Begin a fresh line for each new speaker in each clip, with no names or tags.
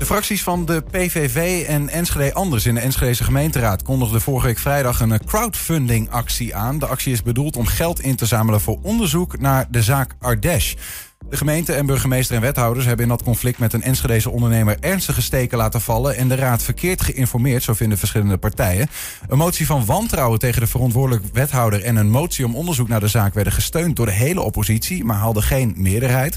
De fracties van de PVV en Enschede Anders in de Enschedese gemeenteraad kondigden vorige week vrijdag een crowdfunding-actie aan. De actie is bedoeld om geld in te zamelen voor onderzoek naar de zaak Ardesh. De gemeente en burgemeester en wethouders hebben in dat conflict met een Enschedese ondernemer ernstige steken laten vallen en de raad verkeerd geïnformeerd, zo vinden verschillende partijen. Een motie van wantrouwen tegen de verantwoordelijk wethouder en een motie om onderzoek naar de zaak werden gesteund door de hele oppositie, maar haalden geen meerderheid.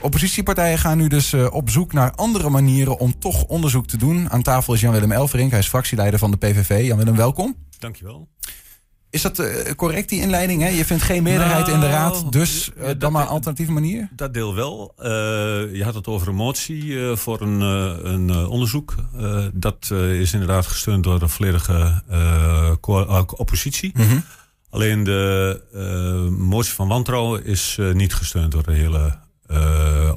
Oppositiepartijen gaan nu dus uh, op zoek naar andere manieren om toch onderzoek te doen. Aan tafel is Jan-Willem Elverink, hij is fractieleider van de PVV. Jan-Willem, welkom.
Dankjewel.
Is dat uh, correct, die inleiding? Hè? Je vindt geen meerderheid in de nou, raad, dus uh, dan maar een alternatieve manier?
Dat deel wel. Uh, je had het over een motie voor een, een onderzoek. dat is inderdaad gesteund door de volledige oppositie. Mm -hmm. Alleen de motie van wantrouwen is niet gesteund door de hele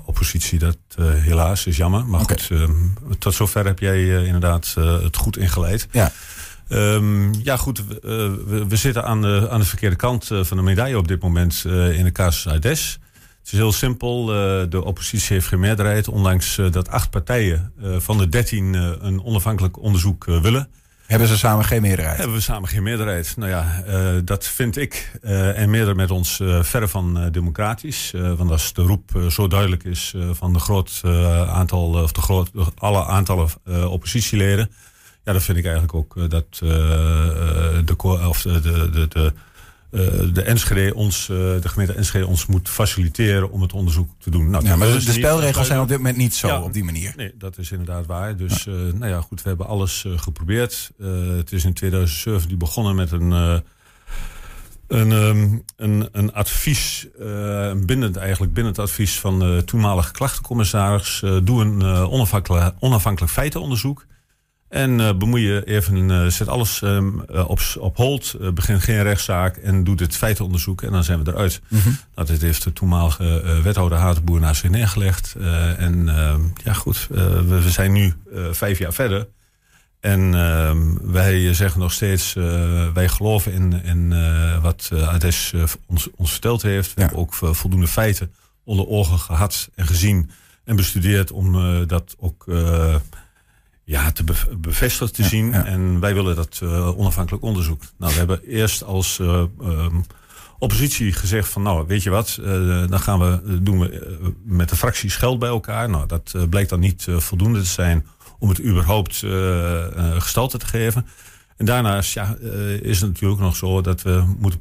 oppositie. Dat helaas is jammer. Maar okay. goed, tot zover heb jij inderdaad het goed ingeleid. Ja. Um, ja, goed, we, we, we, zitten aan de, aan de verkeerde kant van de medaille op dit moment uh, in de casus Aides. Het is heel simpel. Uh, de oppositie heeft geen meerderheid. Ondanks dat acht partijen van de dertien een onafhankelijk onderzoek willen.
Hebben ze samen geen meerderheid?
Hebben we samen geen meerderheid. Nou ja, dat vind ik en meerdere met ons verre van democratisch. want als de roep zo duidelijk is van de groot aantal, of de groot, alle aantallen oppositieleden ja, dan vind ik eigenlijk ook eh, dat uh, de, of de, de, de, de Enschede ons, de gemeente Enschede ons moet faciliteren om het onderzoek te doen.
Nou, ja, maar de, spelregels zijn op dit moment niet zo op die manier.
Nee, dat is inderdaad waar. Dus ja. nou ja, goed, we hebben alles geprobeerd. het is in 2017 begonnen met een een, um, een, een advies, uh, bindend eigenlijk bindend advies van de toenmalige klachtencommissaris. Doe een onafhankelijk, onafhankelijk feitenonderzoek. En uh, bemoei je even, uh, zet alles um, uh, op, op hold, begin geen rechtszaak en doet het feitenonderzoek en dan zijn we eruit. Mm -hmm. Nou, dit heeft de toenmalige wethouder Hatenboer naast zich neergelegd. en ehm, ja goed, we, we, zijn nu vijf jaar verder. En ehm, wij zeggen nog steeds, wij geloven in, in wat Ades ons, ons verteld heeft. We hebben ook voldoende feiten onder ogen gehad en gezien en bestudeerd om dat ook ja, te bevestigd te zien. En wij willen dat uh, onafhankelijk onderzoek. Nou, we hebben eerst als uh, um, oppositie gezegd van nou, weet je wat, uh, dan gaan we, doen we met de fracties geld bij elkaar. Nou, dat blijkt dan niet voldoende te zijn om het überhaupt gestalte te geven. En daarnaast ja, is het natuurlijk nog zo dat we moeten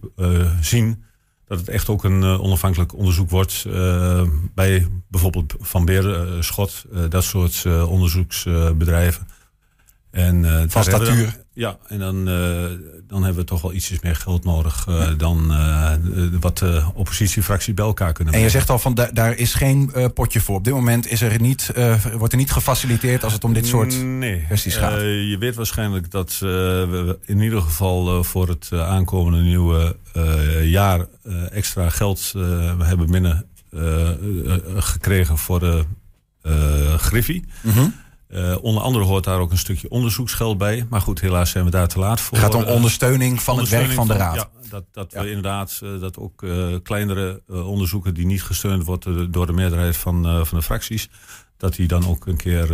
zien dat het echt ook een uh, onafhankelijk onderzoek wordt uh, bij bijvoorbeeld Van Beerschot, uh, dat soort onderzoeksbedrijven.
En, Van statuur.
Ja, en dan, dan hebben we toch wel ietsjes meer geld nodig dan wat de oppositiefracties bij elkaar kunnen.
En je zegt al van da daar is geen potje voor. Op dit moment is er niet, wordt er niet gefaciliteerd als het om dit soort
nee.
kwesties gaat.
je weet waarschijnlijk dat we in ieder geval voor het aankomende nieuwe jaar extra geld hebben binnen gekregen voor de Griffie. Mm uh, onder andere hoort daar ook een stukje onderzoeksgeld bij. Maar goed, helaas zijn we daar te laat voor.
Het gaat om ondersteuning van het werk van de Raad.
Ja, dat, dat we inderdaad uh, dat ook uh, kleinere onderzoeken die niet gesteund worden door de meerderheid van, van de fracties, dat die dan ook een keer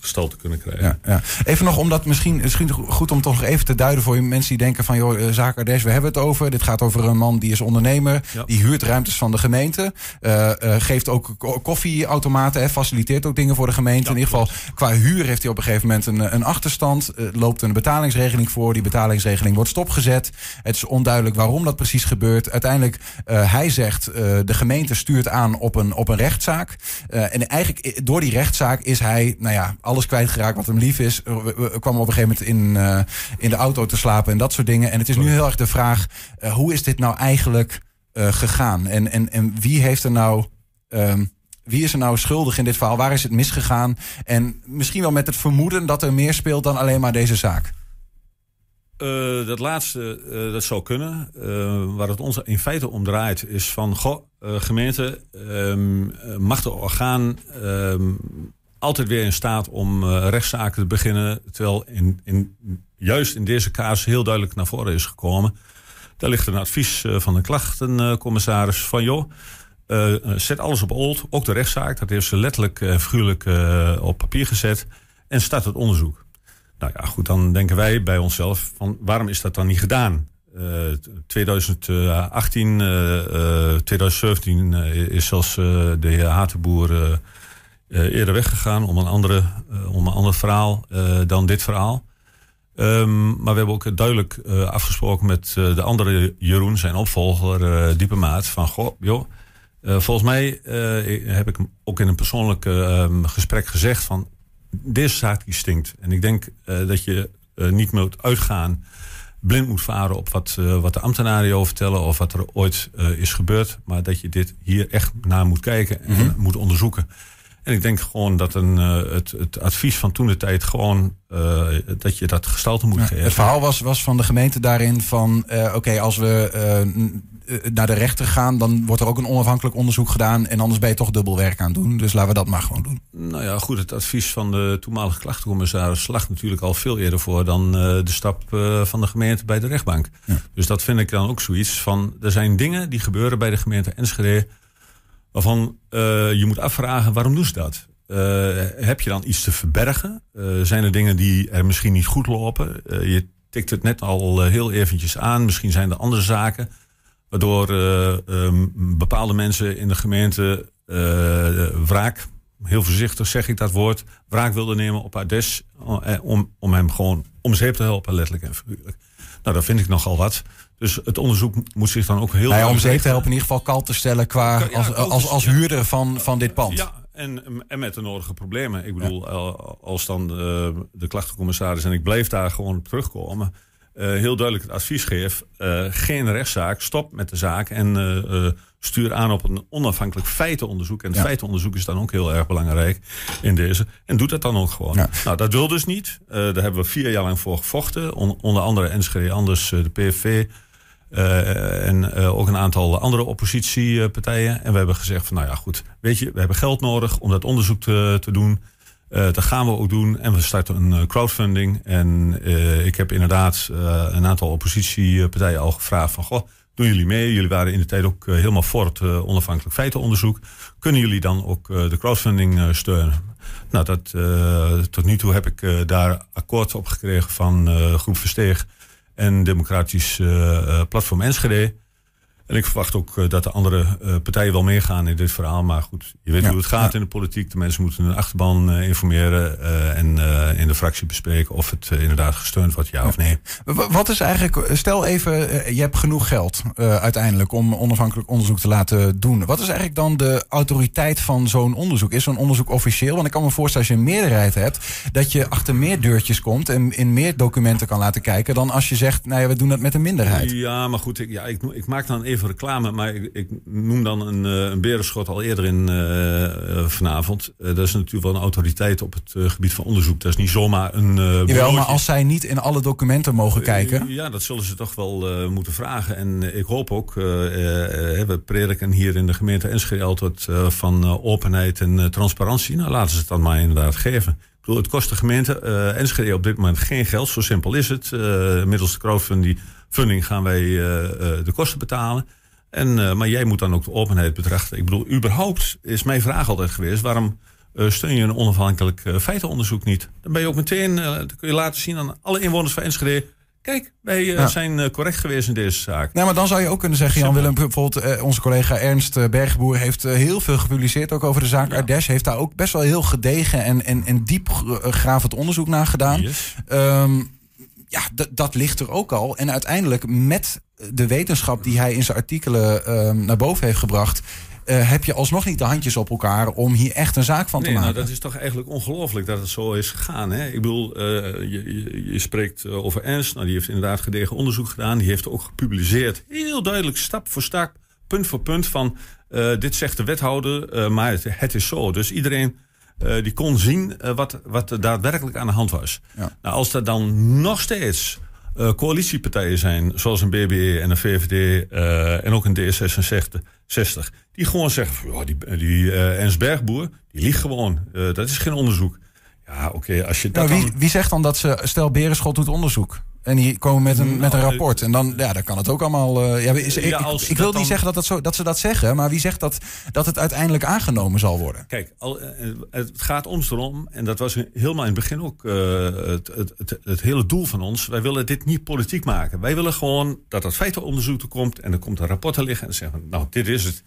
gestalte kunnen krijgen.
Ja, ja. Even nog, omdat misschien, misschien goed om toch nog even te duiden voor je mensen die denken van joh, uh, zaak Ardes, we hebben het over. Dit gaat over een man die is ondernemer, ja. die huurt ruimtes van de gemeente, uh, geeft ook koffieautomaten, hè, faciliteert ook dingen voor de gemeente. In ieder geval, qua huur heeft hij op een gegeven moment een, een achterstand, loopt een betalingsregeling voor. Die betalingsregeling wordt stopgezet. Het is onduidelijk waarom dat precies gebeurt. Uiteindelijk, hij zegt, de gemeente stuurt aan op een, op een rechtszaak. en eigenlijk door die rechtszaak is hij, nou ja, alles kwijtgeraakt wat hem lief is. We, we kwamen op een gegeven moment in, uh, in de auto te slapen en dat soort dingen. En het is nu heel erg de vraag, uh, hoe is dit nou eigenlijk gegaan? En, en, en wie heeft er nou... Um, wie is er nou schuldig in dit verhaal? Waar is het misgegaan? En misschien wel met het vermoeden dat er meer speelt dan alleen maar deze zaak.
Uh, dat laatste, uh, dat zou kunnen. Uh, waar het ons in feite om draait, is van: goh, gemeente, um, mag de orgaan um, altijd weer in staat om rechtszaken te beginnen. Terwijl in, in, juist in deze kaas heel duidelijk naar voren is gekomen. Daar ligt een advies van de klachtencommissaris van: joh. zet alles op old, ook de rechtszaak. Dat heeft ze letterlijk en figuurlijk op papier gezet. En start het onderzoek. Nou ja, goed, dan denken wij bij onszelf van waarom is dat dan niet gedaan? 2018, 2017 is zelfs de heer Hatenboer eerder weggegaan om een, andere, om een ander verhaal dan dit verhaal. Um, maar we hebben ook duidelijk afgesproken met de andere Jeroen, zijn opvolger, Diepe Maat. Van goh, joh, volgens mij heb ik hem ook in een persoonlijk ehm, gesprek gezegd van deze zaak die stinkt. En ik denk dat je niet moet uitgaan, blind moet varen op wat, wat de ambtenaren over vertellen of wat er ooit is gebeurd. Maar dat je dit hier echt naar moet kijken en mm moet onderzoeken. En ik denk gewoon dat een, uh, het, het, advies van toen de tijd gewoon uh, dat je dat gestalte moet geven.
Het verhaal was, was van de gemeente daarin van uh, oké, als we naar de rechter gaan, dan wordt er ook een onafhankelijk onderzoek gedaan. En anders ben je toch dubbel werk aan doen. Dus laten we dat maar gewoon doen.
Nou ja, goed, het advies van de toenmalige klachtencommissaris slag natuurlijk al veel eerder voor dan de stap van de gemeente bij de rechtbank. Ja. Dus dat vind ik dan ook zoiets van. Er zijn dingen die gebeuren bij de gemeente Enschede waarvan uh, je moet afvragen waarom doen ze dat? Uh, heb je dan iets te verbergen? Uh, zijn er dingen die er misschien niet goed lopen? je tikt het net al heel eventjes aan. Misschien zijn er andere zaken waardoor um, bepaalde mensen in de gemeente wraak, heel voorzichtig zeg ik dat woord, wraak wilden nemen op Ades om, om hem gewoon om zeep te helpen, letterlijk en figuurlijk. Nou, dat vind ik nogal wat. Dus het onderzoek moet zich dan ook heel...
Nou ja, om te helpen in ieder geval kal te stellen qua als, als, als, huurder van, van dit pand.
Ja, en, en met de nodige problemen. Ik bedoel, als dan de, de klachtencommissaris, en ik blijf daar gewoon terugkomen... Uh, heel duidelijk het advies geef, uh, geen rechtszaak, stop met de zaak... en stuur aan op een onafhankelijk feitenonderzoek. En feitenonderzoek is dan ook heel erg belangrijk in deze. En doet dat dan ook gewoon. Nou, dat wil dus niet. daar hebben we vier jaar lang voor gevochten. onder andere Enschede, anders de PVV... Uh, en uh, ook een aantal andere oppositiepartijen. En we hebben gezegd van nou ja goed, weet je, we hebben geld nodig om dat onderzoek te, te doen. Uh, dat gaan we ook doen. En we starten een crowdfunding. En ik heb inderdaad een aantal oppositiepartijen al gevraagd van goh, doen jullie mee? Jullie waren in de tijd ook helemaal voor het onafhankelijk feitenonderzoek. Kunnen jullie dan ook de crowdfunding steunen? Nou, dat, tot nu toe heb ik daar akkoord op gekregen van Groep Versteeg en Democratisch Platform Enschede. En ik verwacht ook uh, dat de andere uh, partijen wel meegaan in dit verhaal. Maar goed, je weet ja, hoe het gaat ja. in de politiek. De mensen moeten hun achterban uh, informeren en in de fractie bespreken of het inderdaad gesteund wordt, ja, ja, of nee.
Wat is eigenlijk, stel even, je hebt genoeg geld uiteindelijk om onafhankelijk onderzoek te laten doen. Wat is eigenlijk dan de autoriteit van zo'n onderzoek? Is zo'n onderzoek officieel? Want ik kan me voorstellen als je een meerderheid hebt, dat je achter meer deurtjes komt en in meer documenten kan laten kijken dan als je zegt, nou ja, we doen dat met een minderheid.
Ja, maar goed, ik, ja, ik, ik maak dan even even reclame, maar ik, ik noem dan een, uh, een berenschot al eerder in uh, vanavond. Uh, dat is natuurlijk wel een autoriteit op het gebied van onderzoek. Dat is niet zomaar een.
Jawel, maar als zij niet in alle documenten mogen kijken.
ja, dat zullen ze toch wel moeten vragen. En ik hoop ook, we prediken hier in de gemeente Enschede altijd van openheid en transparantie. Nou, laten ze het dan maar inderdaad geven. Ik bedoel, het kost de gemeente Enschede op dit moment geen geld. Zo simpel is het. middels de crowdfunding funding gaan wij de kosten betalen. En, uh, maar jij moet dan ook de openheid betrachten. Ik bedoel, überhaupt is mijn vraag altijd geweest: waarom steun je een onafhankelijk feitenonderzoek niet? Dan ben je ook meteen, dan kun je laten zien aan alle inwoners van Enschede. Kijk, wij ja. zijn correct geweest in deze zaak.
Nou, maar dan zou je ook kunnen zeggen, Jan Willem, bijvoorbeeld onze collega Ernst Bergboer heeft heel veel gepubliceerd ook over de zaak ja. Ardes. Heeft daar ook best wel heel gedegen en, en, en diep gravend onderzoek naar gedaan. Yes. Um, ja, dat ligt er ook al. En uiteindelijk met de wetenschap die hij in zijn artikelen uh, naar boven heeft gebracht. Uh, heb je alsnog niet de handjes op elkaar om hier echt een zaak van te
nee,
maken.
Nou, dat is toch eigenlijk ongelooflijk dat het zo is gegaan. Hè? Ik bedoel, uh, je, je, je, spreekt over Ernst. Nou, die heeft inderdaad gedegen onderzoek gedaan. Die heeft ook gepubliceerd. Heel duidelijk, stap voor stap, punt voor punt van... Uh, dit zegt de wethouder, maar het, het, is zo. Dus iedereen die kon zien wat, wat er daadwerkelijk aan de hand was. Ja. Nou, als er dan nog steeds uh, coalitiepartijen zijn, zoals een BBE en een VVD en ook een D66, die gewoon zeggen: oh, die, die Ernst Bergboer, die liegt gewoon. dat is geen onderzoek. Ja, oké, okay, als je
dat nou, wie, dan... wie zegt dan dat ze, stel Berenschot doet onderzoek? En die komen met een, met een nou, rapport. En dan, ja, dan kan het ook allemaal. Uh, ja, is, ik, ik, wil niet zeggen dat, dat, zo, dat ze dat zeggen, maar wie zegt dat, dat het uiteindelijk aangenomen zal worden?
Kijk, al, het gaat ons erom, en dat was helemaal in het begin ook het, het, het, het, hele doel van ons. Wij willen dit niet politiek maken. Wij willen gewoon dat het feitenonderzoek er komt en er komt een rapport te liggen en zeggen: Nou, dit is het.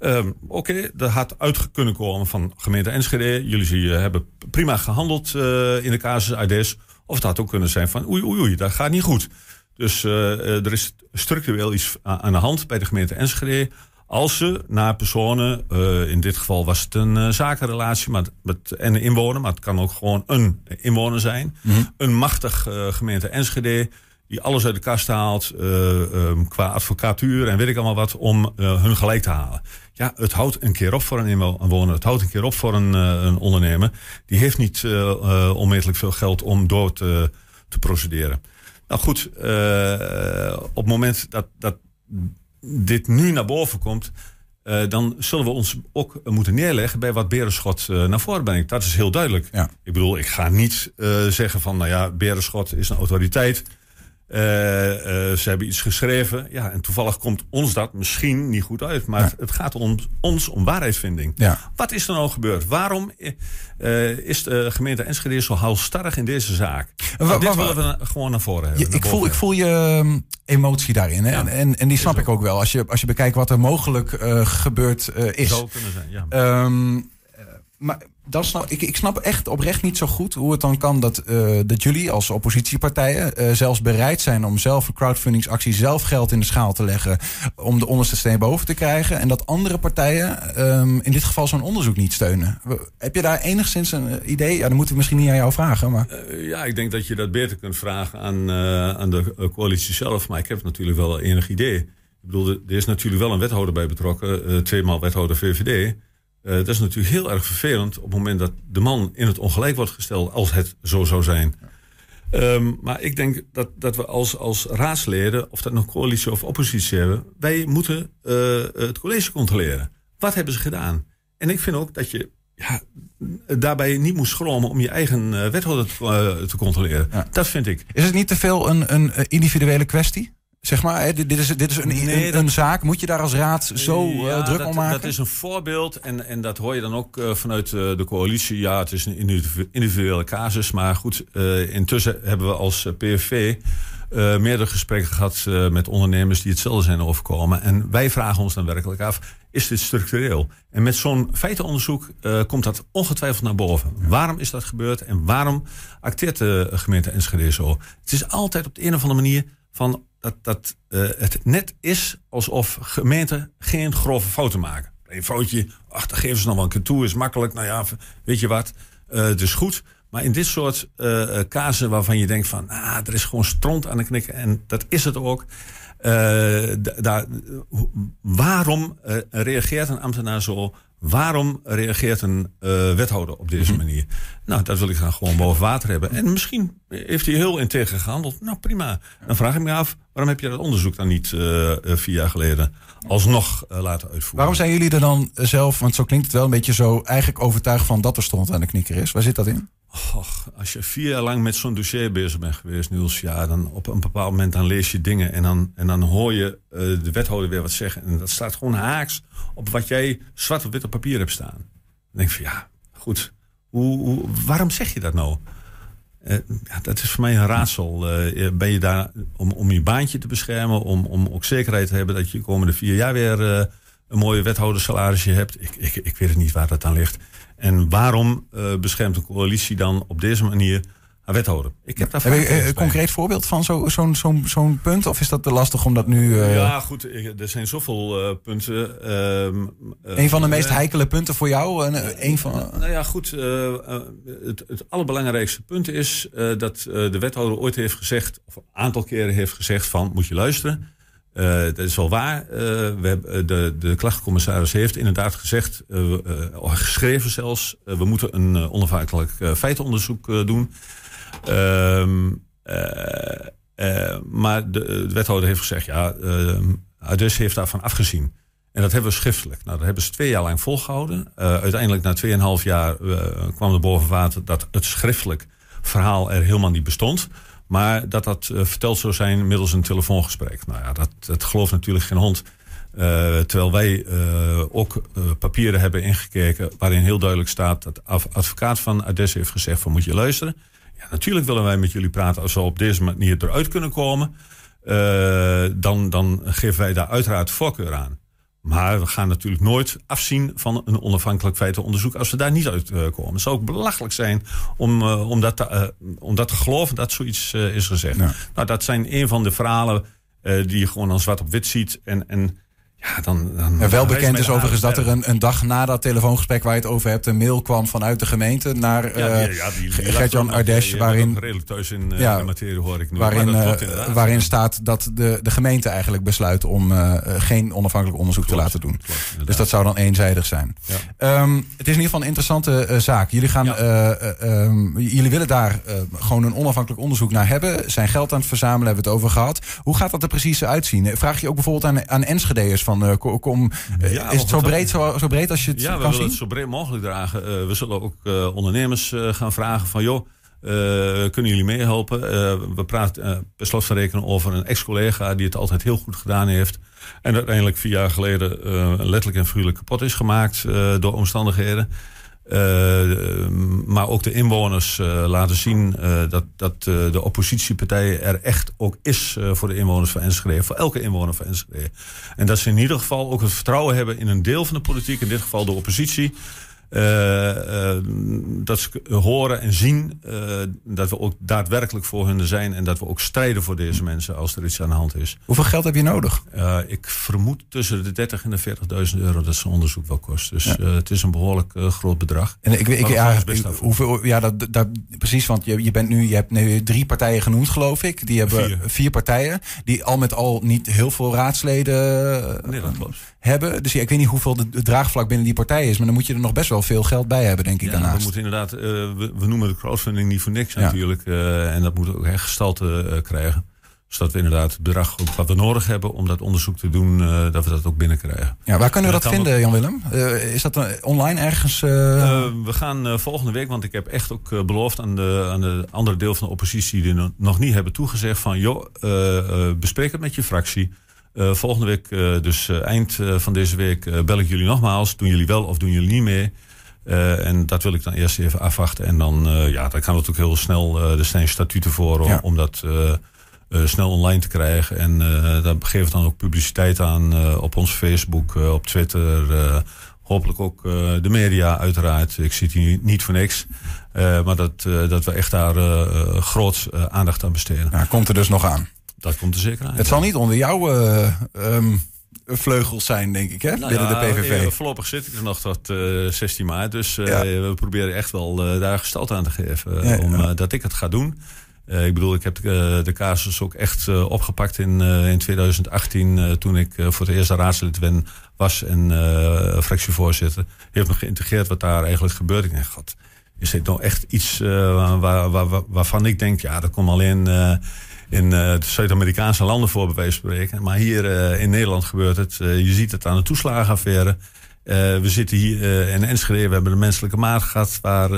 Um, Oké, okay, dat had uit kunnen komen van gemeente Enschede. Jullie hebben prima gehandeld uh, in de casus IDS. Of het had ook kunnen zijn van oei, oei, oei, dat gaat niet goed. Dus uh, er is structureel iets aan de hand bij de gemeente Enschede. Als ze naar personen, uh, in dit geval was het een zakenrelatie met, met, en een inwoner, maar het kan ook gewoon een inwoner zijn. Mm -hmm. Een machtig gemeente Enschede die alles uit de kast haalt um, qua advocatuur en weet ik allemaal wat om hun gelijk te halen. Ja, het houdt een keer op voor een inwoner, het houdt een keer op voor een, een ondernemer. Die heeft niet onmetelijk veel geld om door te, te procederen. Nou goed, op het moment dat, dat dit nu naar boven komt, uh, dan zullen we ons ook moeten neerleggen bij wat Berenschot uh, naar voren brengt. Dat is heel duidelijk. Ja. Ik bedoel, ik ga niet uh, zeggen van, nou ja, Berenschot is een autoriteit. Uh, uh, ze hebben iets geschreven. Ja, en toevallig komt ons dat misschien niet goed uit. Maar het gaat om ons om waarheidsvinding. Ja. Wat is er nou gebeurd? Waarom uh, is de gemeente Enschede zo halstarrig in deze zaak? Nou, dit willen we gewoon naar voren hebben.
ik, voel, ik voel je um, emotie daarin. Hè? En, en die snap ik ook wel. Als je, als je bekijkt wat er mogelijk gebeurd is. Zou kunnen zijn, ja. Um, maar dan snap, ik, ik snap echt oprecht niet zo goed hoe het dan kan dat, uh, dat jullie als oppositiepartijen uh, zelfs bereid zijn om zelf een crowdfundingsactie zelf geld in de schaal te leggen om de onderste steen boven te krijgen. En dat andere partijen um, in dit geval zo'n onderzoek niet steunen. Heb je daar enigszins een eh, idee? Ja, dan moeten we misschien niet aan jou vragen. Maar...
Ja, ik denk dat je dat beter kunt vragen aan, aan de coalitie zelf. Maar ik heb natuurlijk wel enig idee. Ik bedoel, er is natuurlijk wel een wethouder bij betrokken, tweemaal wethouder VVD. Uh, dat is natuurlijk heel erg vervelend op het moment dat de man in het ongelijk wordt gesteld, als het zo zou zijn. Um, maar ik denk dat, dat we als, als raadsleden, of dat nog coalitie of oppositie hebben, wij moeten uh, het college controleren. Wat hebben ze gedaan? En ik vind ook dat je ja, daarbij niet moet schromen om je eigen uh, wethouder te, te controleren. Ja. Dat vind ik.
Is het niet te veel een, een individuele kwestie? Zeg maar, hè, dit, is, dit is een, nee, een, een, zaak. Moet je daar als raad zo ja, uh, druk
dat,
om maken?
Dat is een voorbeeld. En, en dat hoor je dan ook uh, vanuit uh, de coalitie. Ja, het is een individuele casus. Maar goed, intussen hebben we als PVV meerdere gesprekken gehad met ondernemers die hetzelfde zijn overkomen. En wij vragen ons dan werkelijk af, is dit structureel? En met zo'n feitenonderzoek komt dat ongetwijfeld naar boven. Ja. Waarom is dat gebeurd en waarom acteert de gemeente Enschede zo? Het is altijd op de een of andere manier van dat, dat uh, het net is alsof gemeenten geen grove fouten maken. Een foutje, ach, dan geven ze nog wel een keer toe, is makkelijk. Nou ja, weet je wat, uh, is goed. Maar in dit soort uh, kazen waarvan je denkt van, ah, er is gewoon stront aan de knikken. En dat is het ook. daar, waarom reageert een ambtenaar zo Waarom reageert een uh, wethouder op deze mm -hmm. manier? Nou, dat wil ik dan gewoon boven water hebben. En misschien heeft hij heel integer gehandeld. Nou, prima. Dan vraag ik me af, waarom heb je dat onderzoek dan niet uh, vier jaar geleden alsnog uh, laten uitvoeren?
Waarom zijn jullie er dan zelf, want zo klinkt het wel een beetje zo, eigenlijk overtuigd van dat er stond aan de knikker is? Waar zit dat in?
Och, als je vier jaar lang met zo'n dossier bezig bent geweest, Niels, ja, dan op een bepaald moment dan lees je dingen en dan, en dan hoor je uh, de wethouder weer wat zeggen. En dat staat gewoon haaks op wat jij zwart op wit op papier hebt staan. Dan denk ik van ja, goed, hoe, waarom zeg je dat nou? Uh, ja, dat is voor mij een raadsel. Uh, ben je daar om, om je baantje te beschermen, om, om ook zekerheid te hebben dat je de komende vier jaar weer een mooie wethoudersalarisje hebt? Ik, ik, ik weet het niet waar dat aan ligt. En waarom uh, beschermt de coalitie dan op deze manier haar wethouder?
Ik heb daar heb je een concreet voorbeeld van zo'n zo, zo, zo punt? Of is dat te lastig om dat nu... Uh...
Ja, goed. Er zijn zoveel uh, punten.
Uh, een van de meest heikele punten voor jou? Een, een van...
Nou ja, goed. het, het allerbelangrijkste punt is dat de wethouder ooit heeft gezegd... of een aantal keren heeft gezegd van... moet je luisteren... Uh, dat is wel waar. Uh, we hebben, eh, de, de klachtcommissaris heeft inderdaad gezegd, geschreven zelfs, we moeten een onafhankelijk feitenonderzoek doen. Ehm, maar de, de, wethouder heeft gezegd, ja, dus heeft daarvan afgezien. En dat hebben we schriftelijk. Nou, dat hebben ze twee jaar lang volgehouden. uiteindelijk na tweeënhalf jaar kwam er boven water dat het schriftelijk verhaal er helemaal niet bestond. Maar dat dat verteld zou zijn middels een telefoongesprek. Nou ja, dat, gelooft natuurlijk geen hond. terwijl wij ook papieren hebben ingekeken waarin heel duidelijk staat dat de advocaat van Ades heeft gezegd van moet je luisteren. Ja, natuurlijk willen wij met jullie praten als we op deze manier eruit kunnen komen. dan, dan geven wij daar uiteraard voorkeur aan. Maar we gaan natuurlijk nooit afzien van een onafhankelijk feitenonderzoek als we daar niet uitkomen. het zou ook belachelijk zijn om, uh, om, dat, te, uh, om dat te geloven dat zoiets uh, is gezegd. Nou, dat zijn een van de verhalen die je gewoon als zwart op wit ziet. En, en ja, dan, dan
wel bekend is overigens dat er een, een, dag na dat telefoongesprek waar je het over hebt, een mail kwam vanuit de gemeente naar ja, ja, Gert-Jan Ardesh.
waarin, redelijk thuis in uh, ja, de materie hoor ik nu.
Waarin, uh, waarin staat dat de, de gemeente eigenlijk besluit om geen onafhankelijk onderzoek te laten doen. Klopt, dus dat zou dan eenzijdig zijn. Um, het is in ieder geval een interessante zaak. Jullie, gaan, um, jullie willen daar gewoon een onafhankelijk onderzoek naar hebben. Zijn geld aan het verzamelen, hebben we het over gehad. Hoe gaat dat er precies uitzien? Vraag je ook bijvoorbeeld aan, aan Enschede'ers van uh, kom, uh, is het zo breed, zo, zo, breed als je het
ja,
kan
we willen
zien?
het zo breed mogelijk dragen. Uh, we zullen ook ondernemers gaan vragen van joh, kunnen jullie meehelpen? we praten per slot van rekenen over een ex-collega die het altijd heel goed gedaan heeft. En uiteindelijk vier jaar geleden letterlijk en figuurlijk kapot is gemaakt door omstandigheden. Uh, maar ook de inwoners uh, laten zien uh, dat, dat de oppositiepartij er echt ook is voor de inwoners van Enschede. Voor elke inwoner van Enschede. En dat ze in ieder geval ook het vertrouwen hebben in een deel van de politiek, in dit geval de oppositie. Uh, uh, dat ze horen en zien uh, dat we ook daadwerkelijk voor hun zijn. En dat we ook strijden voor deze mensen als er iets aan de hand is.
Hoeveel geld heb je nodig?
ik vermoed tussen de 30 en de 40.000 euro dat zo'n onderzoek wel kost. Dus ja. het is een behoorlijk groot bedrag.
En ik, ik, ja, hoeveel, ja dat, dat, precies, want je, je, bent nu, je hebt nu drie partijen genoemd, geloof ik. Die hebben vier, vier partijen. Die al met al niet heel veel raadsleden
nee, dat klopt.
hebben. Dus ja, ik weet niet hoeveel de, de draagvlak binnen die partij is. Maar dan moet je er nog best wel veel geld bij hebben, denk ik.
Ja,
daarnaast.
we moeten inderdaad, uh, we, we, noemen de crowdfunding niet voor niks ja. natuurlijk. Uh, en dat moet ook echt gestalte uh, krijgen. Zodat we inderdaad het bedrag wat we nodig hebben om dat onderzoek te doen, dat we dat ook binnenkrijgen.
Ja, waar kunnen we dat vinden, Jan-Willem? is dat online ergens?
we gaan volgende week, want ik heb echt ook beloofd aan de, aan de andere deel van de oppositie die nog niet hebben toegezegd van joh, bespreek het met je fractie. Uh, volgende week, uh, dus uh, eind van deze week, bel ik jullie nogmaals. Doen jullie wel of doen jullie niet mee? En dat wil ik dan eerst even afwachten. En dan, ja, dan gaan we natuurlijk heel snel, er zijn statuten voor om, ja. om dat snel online te krijgen. En daar geven we dan ook publiciteit aan op ons Facebook, op Twitter. hopelijk ook de media uiteraard. Ik zit hier niet voor niks. maar dat, dat we echt daar groot aandacht aan besteden.
Ja, komt er dus nog aan.
Dat komt er zeker aan.
Het zal niet onder jouw uh, um, vleugels zijn, denk ik, hè?
Nou
binnen
ja,
de PVV.
Voorlopig zit ik er nog tot uh, 16 maart. Dus uh, ja. we proberen echt wel uh, daar gestalt aan te geven. Ja, om, dat ik het ga doen. ik bedoel, ik heb de, de casus ook echt opgepakt in, in 2018. toen ik voor het eerst raadslid ben, was en fractievoorzitter. Heeft me geïntegreerd wat daar eigenlijk gebeurt. Ik denk, god, is dit nou echt iets waar, waar, waar, waarvan ik denk, ja, dat komt alleen in de Zuid-Amerikaanse landen voor, bij wijze van spreken. Maar hier uh, in Nederland gebeurt het. Uh, je ziet het aan de toeslagenaffaire. we zitten hier in Enschede, we hebben de menselijke maat gehad... waar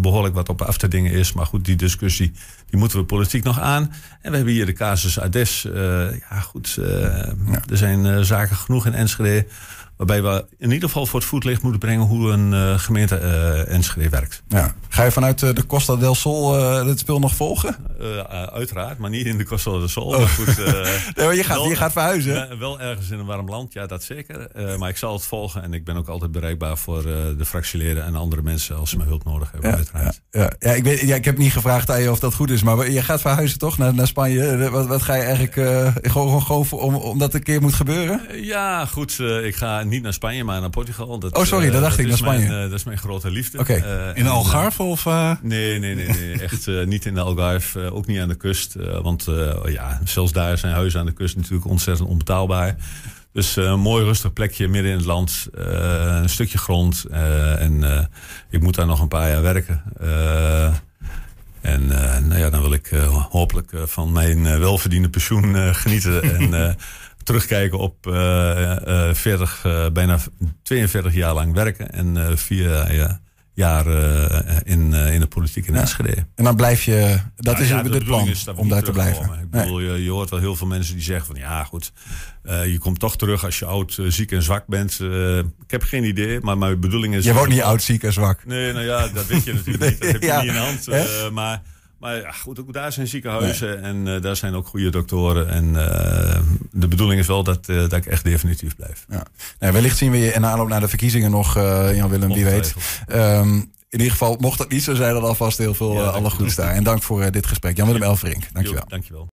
behoorlijk wat op af te dingen is. Maar goed, die discussie die moeten we politiek nog aan. En we hebben hier de casus Ades. ja, goed, ja. er zijn zaken genoeg in Enschede... Waarbij we in ieder geval voor het voetlicht moeten brengen hoe een uh, gemeente uh, Enschede werkt.
Ja. Ga je vanuit uh, de Costa del Sol het speel nog volgen?
uiteraard, maar niet in de Costa del Sol. Oh. Maar goed,
nee, maar je, gaat,
wel,
je gaat verhuizen.
wel ergens in een warm land, ja, dat zeker. maar ik zal het volgen en ik ben ook altijd bereikbaar voor de fractieleden en andere mensen als ze me hulp nodig hebben.
Ja,
uiteraard.
Ja, ja. ik, weet, ja, ik heb niet gevraagd aan je of dat goed is, maar je gaat verhuizen toch naar, naar Spanje? Wat, wat ga je eigenlijk gewoon, gewoon om, om dat een keer moet gebeuren?
ja, goed. ik ga niet naar Spanje, maar naar Portugal. Dat,
oh, sorry, dat dacht ik, naar Spanje.
Mijn, uh, dat is mijn grote liefde.
Okay.
Uh, in de Algarve of?
Nee, nee, nee, nee echt niet in de Algarve. ook niet aan de kust. want ja, zelfs daar zijn huizen aan de kust natuurlijk ontzettend onbetaalbaar. Dus een mooi rustig plekje midden in het land. een stukje grond. en ik moet daar nog een paar jaar werken. En nou ja, dan wil ik hopelijk van mijn welverdiende pensioen genieten. en terugkijken op uh, uh, 40, uh, bijna 42 jaar lang werken en vier, ja, jaar in, in de politiek in ja. Enschede.
En dan blijf je, dat is ja, het plan, om daar te blijven.
Ik bedoel, je, je, hoort wel heel veel mensen die zeggen van ja goed, je komt toch terug als je oud, ziek en zwak bent. ik heb geen idee, maar mijn bedoeling is...
Je wordt niet oud, ziek en zwak.
Nee, nou ja, dat weet je natuurlijk niet. Dat heb je niet in de hand. maar... Maar ja, goed, ook daar zijn ziekenhuizen en uh, daar zijn ook goede doktoren. En uh, de bedoeling is wel dat, uh, dat ik echt definitief blijf. Ja.
Nou, wellicht zien we je in aanloop naar de verkiezingen nog, Jan-Willem, wie weet. Um, in ieder geval, mocht dat niet zo zijn, dan alvast heel veel alle goeds daar. En dank voor dit gesprek. Jan-Willem Elverink, dankjewel.
Jo, dankjewel.